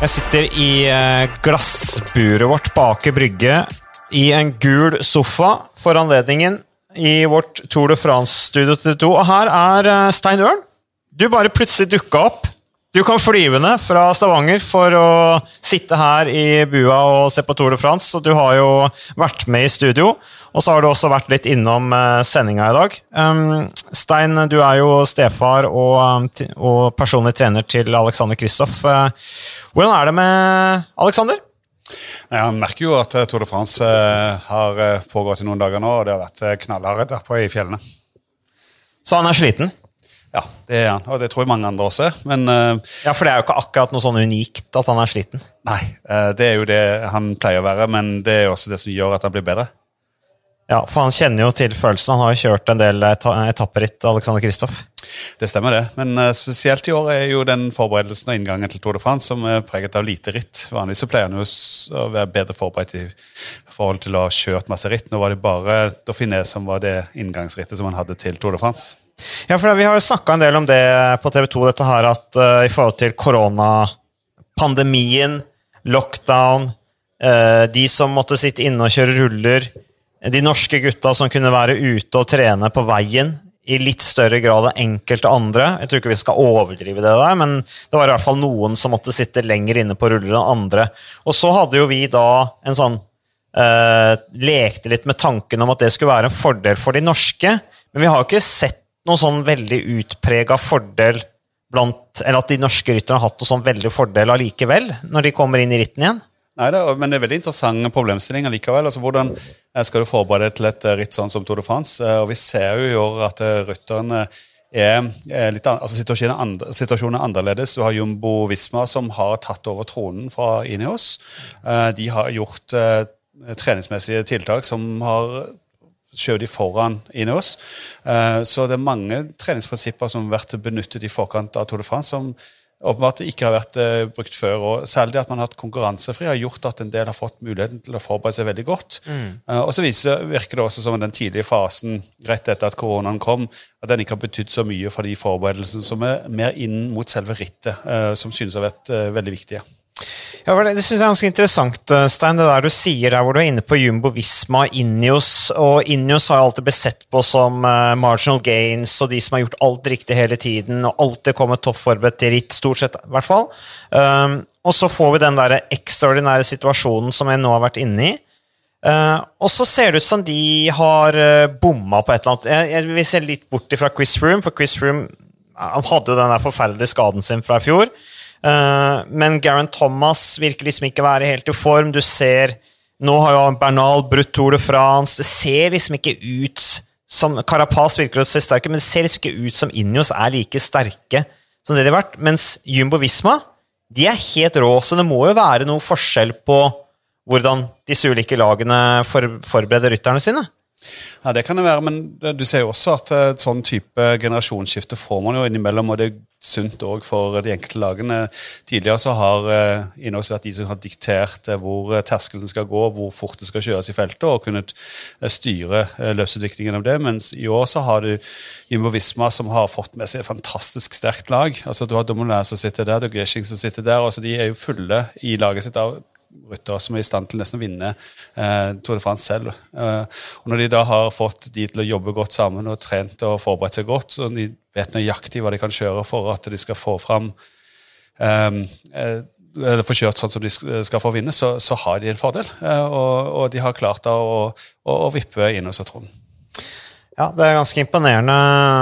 Jeg sitter i eh, glassburet vårt bak i brygge i en gul sofa for anledningen i vårt Tour de France-studio til to. Og her er eh, Stein Ørn. Du bare plutselig dukka opp. Du kom flyvende fra Stavanger for å sitte her i bua og se på Tour de France, og du har jo vært med i studio. Og så har du også vært litt innom uh, sendinga i dag. Stein, du er jo stefar og, um, og personlig trener til Alexander Kristoff. Uh, hvordan er det med Alexander? Han merker jo at Tour de France har pågått i noen dager nå, og det har vært knallhardt på i fjellene. Så han er sliten? Ja, det er han. Og det tror jeg mange andre også er. Men, uh, ja, For det er jo ikke akkurat noe sånn unikt at han er sliten? Nei, uh, det er jo det han pleier å være, men det er jo også det som gjør at han blir bedre. Ja, for han kjenner jo til følelsen. Han har jo kjørt en del etapperitt, Alexander Kristoff. Det stemmer, det. Men spesielt i år er jo den forberedelsen og inngangen til Tour de France som er preget av lite ritt. Vanligvis så pleier han jo å være bedre forberedt i forhold til å ha kjørt masse ritt. Nå var det bare Dauphiné som var det inngangsrittet som han hadde til Tour de France. Ja, for Vi har jo snakka en del om det på TV 2, dette her at uh, i forhold til koronapandemien, lockdown, uh, de som måtte sitte inne og kjøre ruller, de norske gutta som kunne være ute og trene på veien i litt større grad enn enkelte andre. Jeg tror ikke vi skal overdrive det der, men det var i hvert fall noen som måtte sitte lenger inne på ruller enn andre. Og så hadde jo vi da en sånn uh, Lekte litt med tanken om at det skulle være en fordel for de norske, men vi har jo ikke sett noen sånn veldig utprega fordel blant Eller at de norske rytterne har hatt noen sånn veldig fordel allikevel, når de kommer inn i ritten igjen? Nei, det er, men det er veldig interessante problemstillinger likevel. Altså, hvordan eh, skal du forberede deg til et eh, ritt sånn som Tour de France? Eh, og Vi ser jo i år at rytterne er, litt, altså situasjonen, andre, situasjonen er annerledes. Du har Jumbo Visma som har tatt over tronen fra Ineos. De har gjort treningsmessige tiltak som har skjøv de foran inn i oss. så det er mange treningsprinsipper som har vært benyttet i forkant av Tour de France, som åpenbart ikke har vært uh, brukt før. og Særlig det at man har hatt konkurransefri, har gjort at en del har fått muligheten til å forberede seg veldig godt. Mm. Uh, og så viser, virker det også som den tidlige fasen rett etter at koronaen kom, at den ikke har betydd så mye for de forberedelsene som er mer inn mot selve rittet, som synes å ha vært veldig viktige. Ja, Det, synes jeg er ganske interessant, eh, Stein, det der du sier der hvor du er inne på Jumbo Visma Injos. Og Injos har alltid blitt sett på som uh, marginal gains og de som har gjort alt riktig hele tiden og alltid kommet toppforberedt til ritt, stort sett i hvert fall. Um, og så får vi den der ekstraordinære situasjonen som jeg nå har vært inne i. Uh, og så ser det ut som de har uh, bomma på et eller annet. Jeg, jeg vil se litt bort fra Chris Room, for Chris Room hadde jo den der forferdelige skaden sin fra i fjor. Uh, men Garen Thomas virker liksom ikke være helt i form. Du ser Nå har jo Bernal brutt Tour de France. Det ser liksom ikke ut som Carapaz virker å se sterke, men det ser liksom ikke ut som Injos er like sterke som det de har vært. Mens Jumbo Visma de er helt rå, så det må jo være noe forskjell på hvordan disse ulike lagene for, forbereder rytterne sine. Ja, Det kan det være, men du ser jo også at et sånn type generasjonsskifte får man jo innimellom, og det sunt òg for de enkelte lagene. Tidligere så har Inås Ineos vært de som har diktert uh, hvor uh, terskelen skal gå, hvor fort det skal kjøres i feltet, og kunnet styre løsutviklingen av det. Mens i år så har du Jimbo Visma som har fått med seg et fantastisk sterkt lag. Altså Du har Domoulin som sitter der, du har Greshing som sitter der. altså De er jo fulle i laget sitt av ryttere som er i stand til nesten å vinne eh, Tour de France selv. Eh, og Når de da har fått de til å jobbe godt sammen og trent og forberedt seg godt, så de vet nøyaktig hva de kan kjøre for at de skal få fram eh, eh eller få kjørt sånn som de skal få vinne, så, så har de en fordel. Eh, og, og, de har klart da å, å, å vippe inn hos Trond. Ja, det er ganske imponerende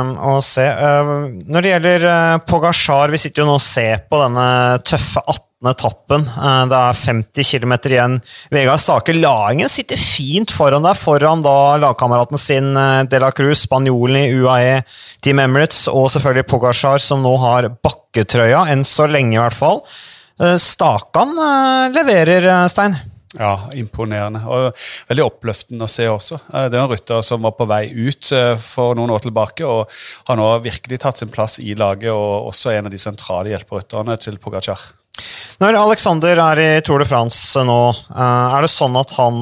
um, å se. Uh, når det gjelder Pogasjar, vi sitter jo nå og ser på denne tøffe 18 etappen. Uh, det er 50 km igjen. Vegard Stake Laingen sitter fint foran deg, foran da lagkameraten sin De la Cruz, spanjolen i UAE Team Emirates, og selvfølgelig Pogasjar, som nå har bakketrøya, enn så lenge i hvert fall. Stakan leverer, Stein. Ja, imponerende. Og veldig oppløftende å se også. Eh, det er en rytter som var på vei ut eh, for noen år tilbake, og har nå virkelig tatt sin plass i laget, og også en av de sentrale hjelperytterne til Pogacar. Når Alexander er i Tour de France nå, eh, er det sånn at han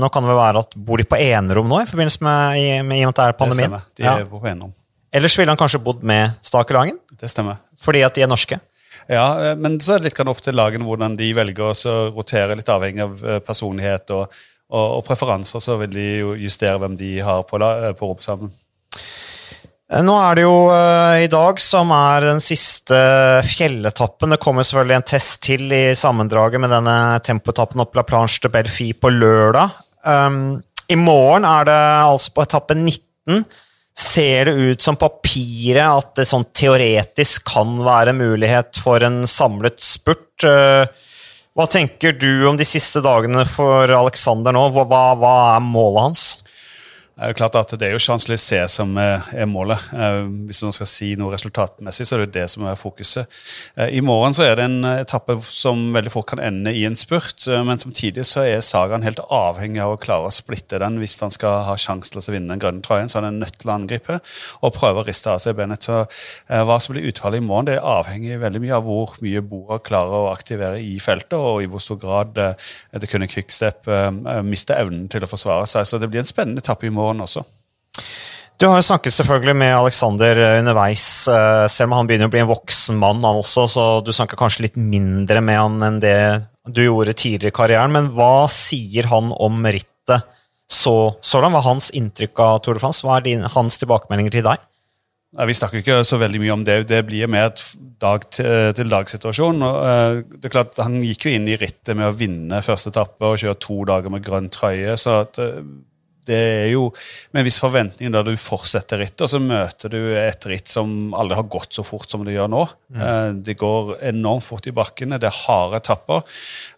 Nå kan det vel være at bor de på enerom nå i forbindelse med, i, med, i og med at det er pandemien? Det stemmer. De er ja. på enerom. Ellers ville han kanskje bodd med Stakelangen? Det stemmer. Fordi at de er norske? Ja, eh, men så er det litt opp til lagene hvordan de velger å rotere, litt avhengig av eh, personlighet og, og, og, preferanser. Så vil de jo justere hvem de har på, på rom sammen. Nå er det jo uh, i dag som er den siste fjelletappen. Det kommer selvfølgelig en test til i sammendraget med denne tempoetappen opp La Planche de Belfi på lørdag. Um, I morgen er det altså på etappe 19 Ser det ut som papiret at det sånn teoretisk kan være mulighet for en samlet spurt? Uh, hva tenker du om de siste dagene for Alexander nå? Hva, hva er målet hans? Det er jo klart at det er jo Champs-Élysées som er, er målet. Eh, hvis man skal si noe resultatmessig, så er det jo det som er fokuset. Eh, I morgen så er det en etappe som veldig fort kan ende i en spurt, eh, men samtidig så er Sagaen helt avhengig av å klare å splitte den hvis han skal ha sjanse til å vinne den grønne trøyen. Så han er nødt til å angripe og prøve å riste av seg benet. Så eh, hva som blir utfallet i morgen, det er avhengig veldig mye av hvor mye Bora klarer å aktivere i feltet, og i hvor stor grad eh, det kunne Quickstep eh, miste evnen til å forsvare seg. Så det blir en spennende etappe i morgen morgen også. Du har jo snakket selvfølgelig med Alexander eh, underveis, eh, selv om han begynner å bli en voksen mann, han også, så du snakker kanskje litt mindre med han enn det du gjorde tidligere i karrieren. Men hva sier han om rittet så, så langt? Hva er hans inntrykk av Tour de France? Hva er din, hans tilbakemeldinger til deg? Nei, Vi snakker ikke så veldig mye om det. Det blir mer et dag-til-dag-situasjon. Uh, det er klart, Han gikk jo inn i rittet med å vinne første etappe og kjøre to dager med grønn trøye. så at, det er jo med en viss forventning da du fortsetter rittet, og så møter du et ritt som aldri har gått så fort som det gjør nå. Mm. Eh, det går enormt fort i bakkene, det er harde etapper.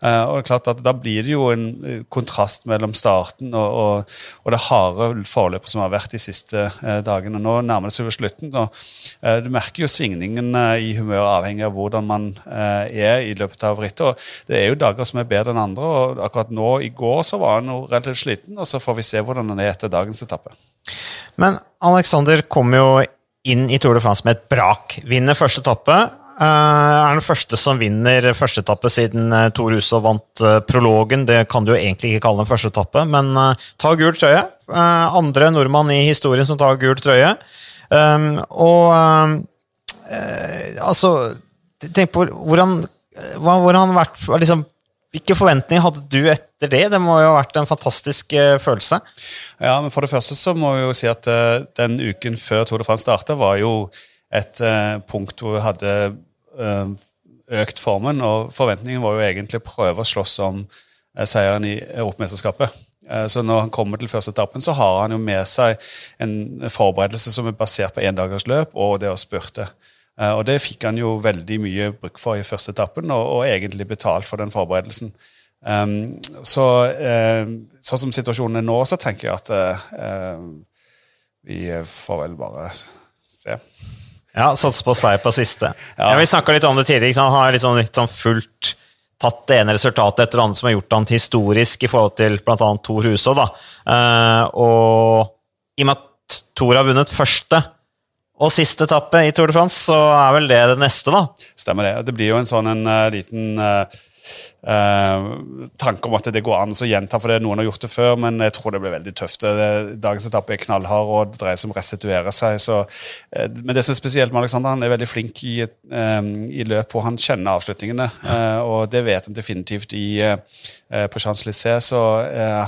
Eh, og det er klart at Da blir det jo en eh, kontrast mellom starten og, og, og det harde forløpet som har vært de siste dagene. Nå nærmer det seg ved slutten. og Du merker jo svingningen i humør avhengig av hvordan man er i løpet av rittet. og Det er jo dager som er bedre enn andre. og akkurat nå i går så var han relativt sliten, og så får vi se hvordan hvordan det er etter dagens etappe. Men Alexander kom jo inn i Tour de France med et brak. Vinner første etappe. Uh, er den første som vinner første etappe siden uh, Tor Husov vant uh, prologen. Det kan du jo egentlig ikke kalle den første etappe, men ta gul trøye. andre nordmann i historien som tar gul trøye. Um, og altså Tenk på hvordan, hvordan vært liksom, hvilke forventninger hadde du etter det? Det må jo ha vært en fantastisk uh, følelse? Ja, men For det første så må vi jo si at uh, den uken før Tour de France starta, var jo et uh, punkt hvor vi hadde økt formen. Og forventningen var jo egentlig å prøve å slåss om seieren i Europamesterskapet. Så når han kommer til første etappen, så har han jo med seg en forberedelse som er basert på én dagers løp og det å spurte. Eh, og det fikk han jo veldig mye bruk for i første etappen, og, og egentlig betalt for den forberedelsen. Um, så uh, sånn som situasjonen er nå, så tenker jeg at uh, vi får vel bare se. Ja, Satse på seier på siste. Ja. Ja, vi snakka litt om det tidligere. Han har liksom, litt sånn fullt tatt det ene resultatet etter det andre som har gjort han historisk i forhold til bl.a. Tor Husov. Uh, og i og med at Tor har vunnet første og siste etappe i Tour de France, så er vel det det neste, da? Stemmer det. Det blir jo en sånn en uh, liten uh, uh, tanke om at det går an å gjenta, for det noen har gjort det før, men jeg tror det blir veldig tøft. Dagens etappe er knallhard, og det dreier seg om å restituere seg. Så, men det som er spesielt med Alexander, han er veldig flink i, i løp, og han kjenner avslutningene. og det vet han definitivt i, på Champs-Élysées, så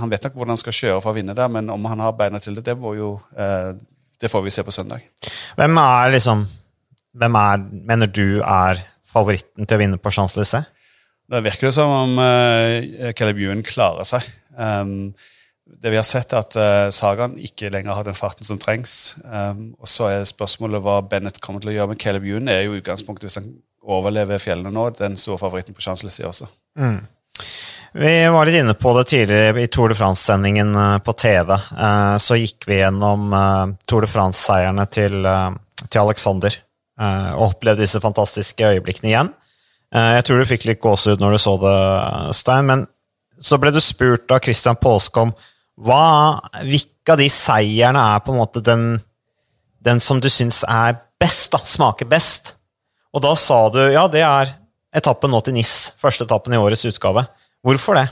han vet nok hvordan han skal kjøre for å vinne der, men om han har beina til det, det må jo det får vi se på søndag. Hvem er liksom Hvem er, mener du er favoritten til å vinne på Champs-Élysées? Det virker det som om uh, Caleb Ewan klarer seg. Um, det vi har sett, er at uh, Sagan ikke lenger har den farten som trengs. Um, og så er spørsmålet hva Bennett kommer til å gjøre. med Caleb Ewan er jo utgangspunktet, hvis han overlever fjellene nå, den store favoritten på Champs-Élysées også. Mm. Vi var litt inne på det tidligere i Tour de France-sendingen eh, på TV. Eh, så gikk vi gjennom eh, Tour de France-seierne til, til, Alexander og opplevde disse fantastiske øyeblikkene igjen. Jeg tror du fikk litt gåsehud når du så det, Stein, men så ble du spurt av Christian Påske om hva, hvilke av de seierne er på en måte den, den som du syns er best, da, smaker best. Og da sa du ja, det er etappen nå til NIS, første etappen i årets utgave. Hvorfor det?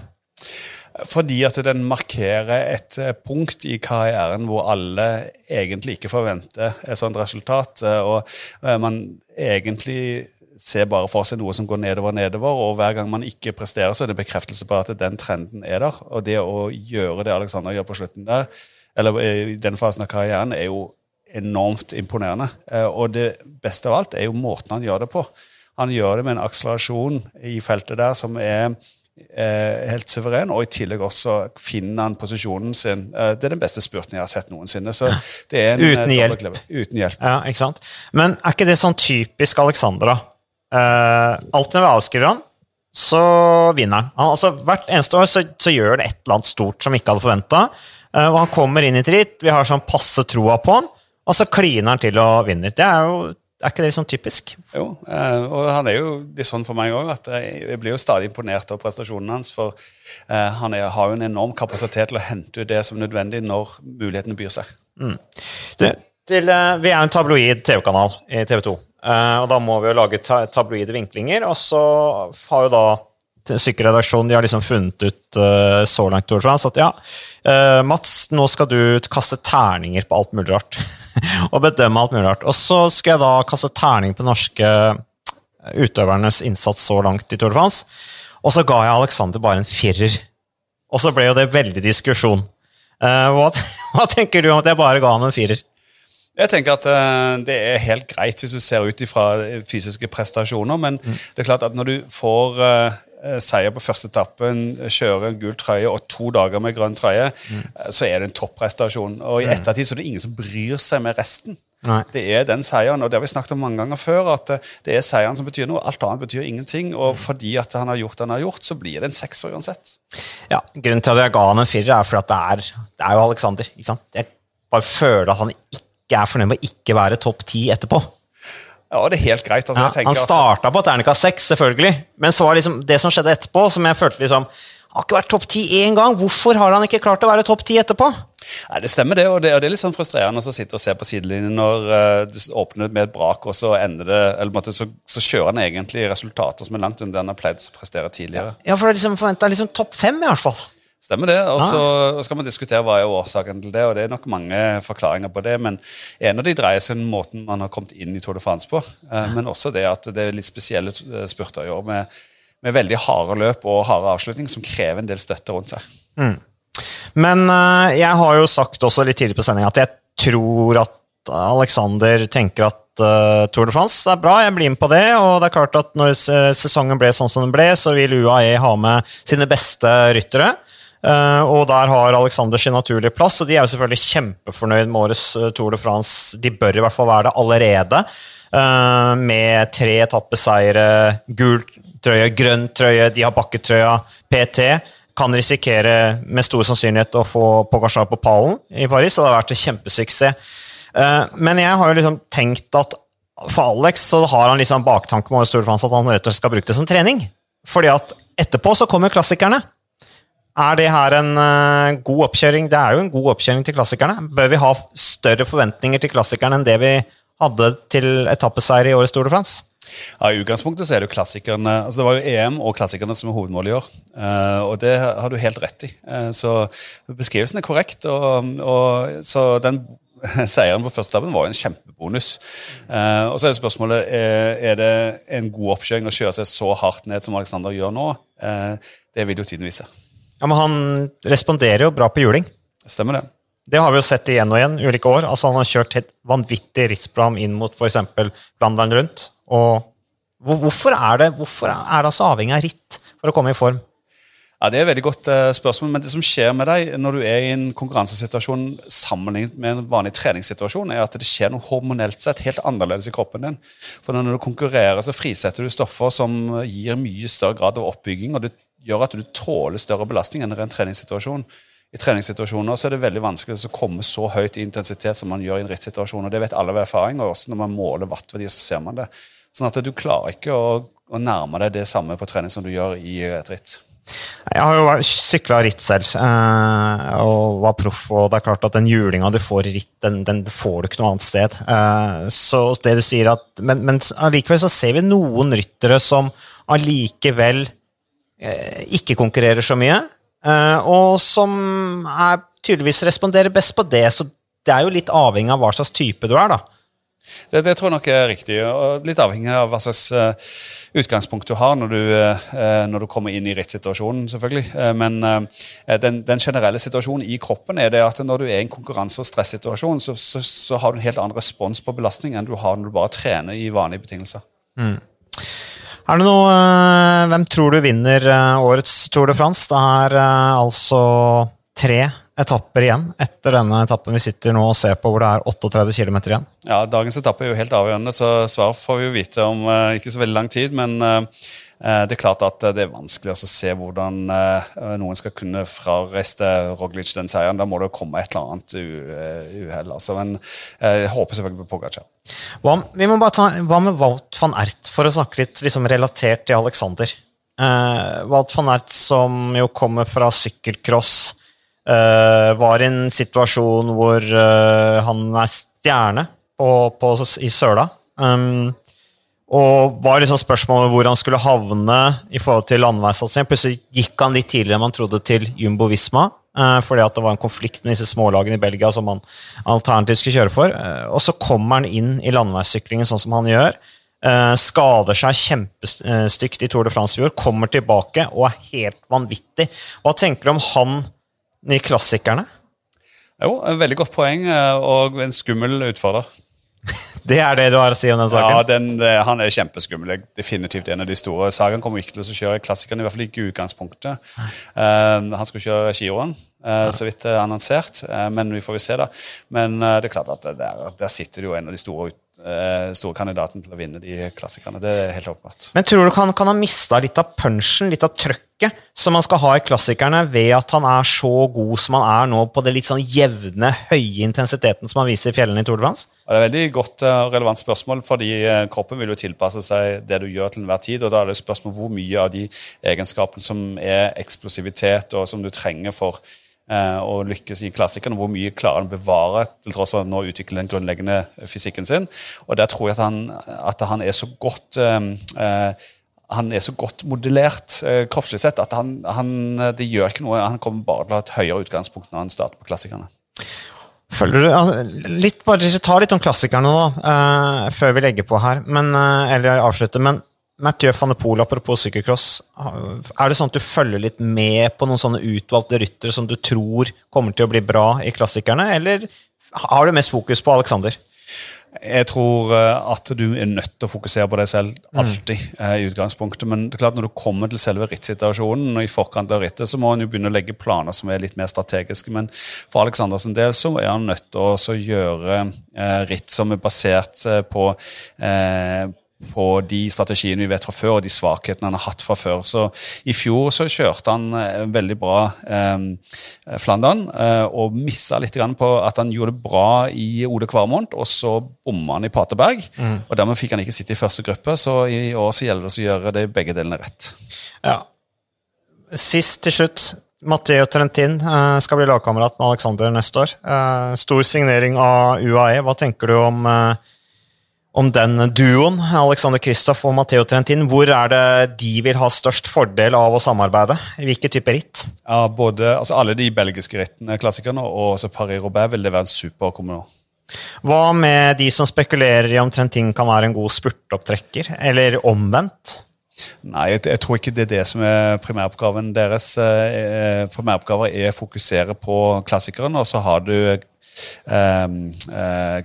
Fordi at den markerer et eh, punkt i karrieren hvor alle egentlig ikke forventer et sånt resultat. Eh, og eh, man egentlig ser bare for seg noe som går nedover og nedover, og hver gang man ikke presterer, så er det bekreftelse på at den trenden er der. Og det å gjøre det Alexander gjør på slutten der, eller i den fasen av karrieren, er jo enormt imponerende. Og det beste av alt er jo måten han gjør det på. Han gjør det med en akselerasjon i feltet der som er helt suveren, og i tillegg også finner han posisjonen sin. Eh, det er den beste spurten jeg har sett noensinne. så det er en Uten eh, hjelp. Uten hjelp. Ja, ikke sant? Men er ikke det sånn typisk Alexander, da? Uh, alltid når vi avskriver han, så vinner han. han altså, hvert eneste år så, så gjør det et eller annet stort som vi ikke hadde forventa. og han kommer inn i et ritt, vi har sånn passe troa på han, og så kliner han til og vinner. Det er jo er ikke det sånn typisk? Jo, eh, og han er jo litt sånn for meg òg, jeg blir jo stadig imponert over prestasjonen hans. For eh, han er, har jo en enorm kapasitet til å hente ut det som er nødvendig når mulighetene byr seg. Det, til, eh, vi er jo en tabloid TV-kanal i TV 2, eh, og da må vi jo lage ta tabloide vinklinger. Og så har jo da sykkelredaksjonen de har liksom funnet ut så langt at ja, Mats, nå skal du kaste terninger på alt mulig rart. og bedømme alt mulig rart. Og så skulle jeg da kaste terning på norske utøvernes innsats så langt i Tour de France, og så ga jeg Alexander bare en firer. Og så ble jo det veldig diskusjon. Eh, hva, hva tenker du om at jeg bare ga han en firer? Jeg tenker at uh, det er helt greit hvis du ser ut ifra fysiske prestasjoner, men det er klart at når du får eh, seier på første etappen, kjører en gul trøye og to dager med grønn trøye, mm. så er det en topprestasjon. Og i ettertid så er det ingen som bryr seg med resten. Nei. Det er den seieren, og det har vi snakket om mange ganger før, at eh, det er seieren som betyr noe. Alt annet betyr ingenting. Og fordi at han har gjort det han har gjort, så blir det en sekser uansett. Ja, Grunnen til at jeg ga han en firer, er for at det er, det er jo Alexander. Jeg bare føler at han ikke er fornøyd med å ikke være topp ti etterpå. Ja, det er helt greit. Altså, Ja, han starta på terningkast seks, selvfølgelig, men så var liksom det som skjedde etterpå, som jeg følte liksom Han har ikke vært topp ti én gang. Hvorfor har han ikke klart å være topp ti etterpå? Nei, Det stemmer, det. Og det, og det er litt sånn frustrerende å sitte og se på sidelinjen når uh, det åpner med et brak, og så ender det eller måtte, så, så kjører han egentlig resultater som er langt under det han har pleid å prestere tidligere. Ja, for det er liksom forventa liksom topp fem, i hvert fall. Stemmer det. Og så skal man diskutere hva er årsaken til det, og det er nok mange forklaringer på det. Men en av de dreier seg om måten man har kommet inn i Tour de France på. eh, Men også det at det er litt spesielle eh, spurter i år med, med veldig harde løp og harde avslutning som krever en del støtte rundt seg. Men eh, jeg har jo sagt også litt tidlig på sendinga at jeg tror at Alexander tenker at Tour de France er bra, jeg blir med på det. Og det er klart at når sesongen ble sånn som den ble, så vil UAE ha med sine beste ryttere. Eh, og der har Alexander sin naturlige plass, og de er jo selvfølgelig kjempefornøyd med årets eh, Tour de France. De bør i hvert fall være det allerede. eh, med tre etappeseiere, gul trøye, grønn trøye, de har bakketrøya, PT kan risikere med stor sannsynlighet å få Pogacar på pallen i Paris, og det har vært en kjempesuksess. Men jeg har jo liksom tenkt at for Alex så har han liksom baktanke med at han rett og slett skal bruke det som trening. Fordi at etterpå så kommer klassikerne. Er det her en uh, god oppkjøring? Det er jo en god oppkjøring til klassikerne. Bør vi ha større forventninger til klassikerne enn det vi hadde til etappeseier i årets Tour de France? Ja, I utgangspunktet så er det jo klassikerne altså Det var jo EM og klassikerne som er hovedmålet i år. Uh, og det har du helt rett i. Uh, så beskrivelsen er korrekt. Og, og, så den seieren på første etappen var jo en kjempebonus. Uh, og så er spørsmålet er, er det en god oppkjøring å kjøre seg så hardt ned som Alexander gjør nå. Det vil jo tiden vise. Ja, men Han responderer jo bra på juling. Stemmer det? Det har vi jo sett igjen og igjen, ulike år. Altså Han har kjørt et vanvittig rittprogram inn mot f.eks. Flandern rundt. Og hvorfor er det hvorfor er det altså avhengig av ritt for å komme i form? Ja, Det er et veldig godt eh, spørsmål, men det som skjer med deg når du er i en konkurransesituasjon sammenlignet med en vanlig treningssituasjon, er at det skjer noe hormonelt sett helt annerledes i kroppen din. For når du konkurrerer, så frisetter du stoffer som gir mye større grad av oppbygging, og det gjør at du tåler større belastning enn i en treningssituasjon. I treningssituasjoner så er det veldig vanskelig å komme så høyt i intensitet som man gjør i en rittsituasjon. og Det vet alle ved erfaring, og også når man måler wattverdier, så ser man det. Sånn at du klarer ikke å, å nærme deg det samme på trening som du gjør i et ritt. Jeg har jo sykla ritt selv eh, og var proff, og det er klart at den julinga du får i ritt, den, den får du ikke noe annet sted. Eh, så det du sier at, Men, allikevel så ser vi noen ryttere som allikevel ikke konkurrerer så mye, eh, og som er, tydeligvis responderer best på det. Så det er jo litt avhengig av hva slags type du er, da. Det, det, tror jeg nok er riktig. og Litt avhengig av hva slags uh, utgangspunkt du har når du, når du kommer inn i rittsituasjonen, selvfølgelig. Men den, den, generelle situasjonen i kroppen er det at når du er i en konkurranse- og stressituasjon, så, så, så, har du en helt annen respons på belastning enn du har når du bare trener i vanlige betingelser. Mm. Er det noe Hvem tror du vinner årets Tour de France? Det er altså tre etapper igjen etter denne etappen vi sitter nå og ser på, hvor det er 38 km igjen? Ja, Dagens etappe er jo helt avgjørende, så svar får vi jo vite om ikke så veldig lang tid. Men det er klart at det er vanskelig å se hvordan uh, noen skal kunne frareiste Roglic den seieren. Da må det komme et eller annet uhell. Altså. Men jeg håper selvfølgelig på Pogacar. Hva, vi må bare ta, hva med Wout van Ert, for å snakke litt liksom, relatert til Alexander? Uh, Wout van Ert som jo kommer fra sykkelcross Uh, var i en situasjon hvor uh, han er stjerne på, på, i søla. Um, og var liksom spørsmålet hvor han skulle havne i forhold til landeveissatsing. Plutselig gikk han litt tidligere enn man trodde til Jumbo Visma. Uh, fordi at det var en konflikt med disse smålagene i Belgia som han alternativt skulle kjøre for. og så kommer han inn i landeveissyklingen sånn som han gjør. skader seg kjempestygt i Tour de France i år, kommer tilbake og er helt vanvittig. Hva tenker du om han de klassikerne? Jo, en veldig godt poeng, eh, og en skummel utfordrer. Det er det du har å si om den saken? Ja, den, Han er kjempeskummel. Definitivt en av de store. Sagan kommer ikke til å kjøre klassikeren, i hvert fall ikke i utgangspunktet. Uh, han skal kjøre giroen, uh, så vidt annonsert, uh, men vi får vi se, da. Men det er klart at der, der sitter det jo en av de store Eh, store kandidaten til å vinne de klassikerne. Det er helt åpenbart. Men tror du han kan ha mista litt av punchen, litt av trøkket, som han skal ha i klassikerne, ved at han er så god som han er nå på det litt sånn jevne, høye intensiteten som han viser i fjellene i Tour de France? det er et veldig godt og uh, relevant spørsmål, fordi uh, kroppen vil jo tilpasse seg det du gjør til enhver tid. og Da er det spørsmål hvor mye av de egenskapene som er eksplosivitet, og som du trenger for og eh, lykkes i klassikeren. Hvor mye klarer han å bevare til tross for at han nå utvikler den grunnleggende fysikken sin. Og der tror jeg at han, at han er så godt eh, eh han er så godt modellert eh, kroppslig sett at han, han, det gjør ikke noe. Han kommer bare til å ha et høyere utgangspunkt når han starter på klassikerne. Følger du, altså, litt, bare Ta litt om klassikerne nå, eh, før vi legger på her, men, eller avslutter. Men Mathieu van de Poel, apropos sykkelcross, er det sånn at du følger litt med på noen sånne utvalgte ryttere som du tror kommer til å bli bra i klassikerne, eller har du mest fokus på Alexander? Jeg tror eh, at du er nødt til å fokusere på deg selv alltid. Mm. i utgangspunktet, Men det er klart når du kommer til selve rittsituasjonen, og i forkant av rittet, så må han jo begynne å legge planer som er litt mer strategiske. Men for Aleksanders del så er han nødt til å gjøre eh, ritt som er basert på, eh, på de strategiene vi vet fra før, og de svakhetene han har hatt fra før. Så I fjor så kjørte han eh, veldig bra eh, Flandern, eh, og missa litt på at han gjorde det bra i Ode Kvarmont, og så bomma han i Paterberg. Mm. og Dermed fikk han ikke sitte i første gruppe, så i år så gjelder det å gjøre det begge delene rett. Ja. Sist til slutt. Matteo Trentin eh, skal bli lagkamerat med Alexander neste år. Eh, stor signering av UAE. Hva tenker du om eh, om den duoen, Alexander Kristoff og Matteo Trentin. Hvor er det de vil ha størst fordel av å samarbeide? Hvilke type ritt? Ja, både, altså Alle de belgiske rittene, klassikerne, og også Paris-Roubais vil det være en super kombinasjon. Hva med de som spekulerer i om Trentin kan være en god spurtopptrekker, eller omvendt? Nei, jeg, jeg, tror ikke det er det som er primæroppgaven deres. Eh, primæroppgaven er å fokusere på klassikeren, og så har du eh, eh,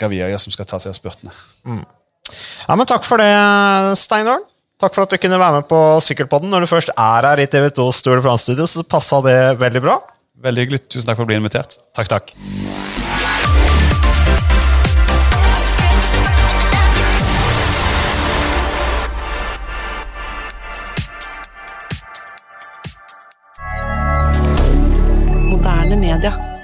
Gaviria som skal ta seg av spurtene. Mm. Ja, men Takk for det, Steinar. Takk for at du kunne være med på Sykkelpodden. Når du først er her i TV2 Store Plan-studio, så passa det veldig bra. Veldig hyggelig. Tusen takk for å bli invitert. Takk, takk. Moderne media.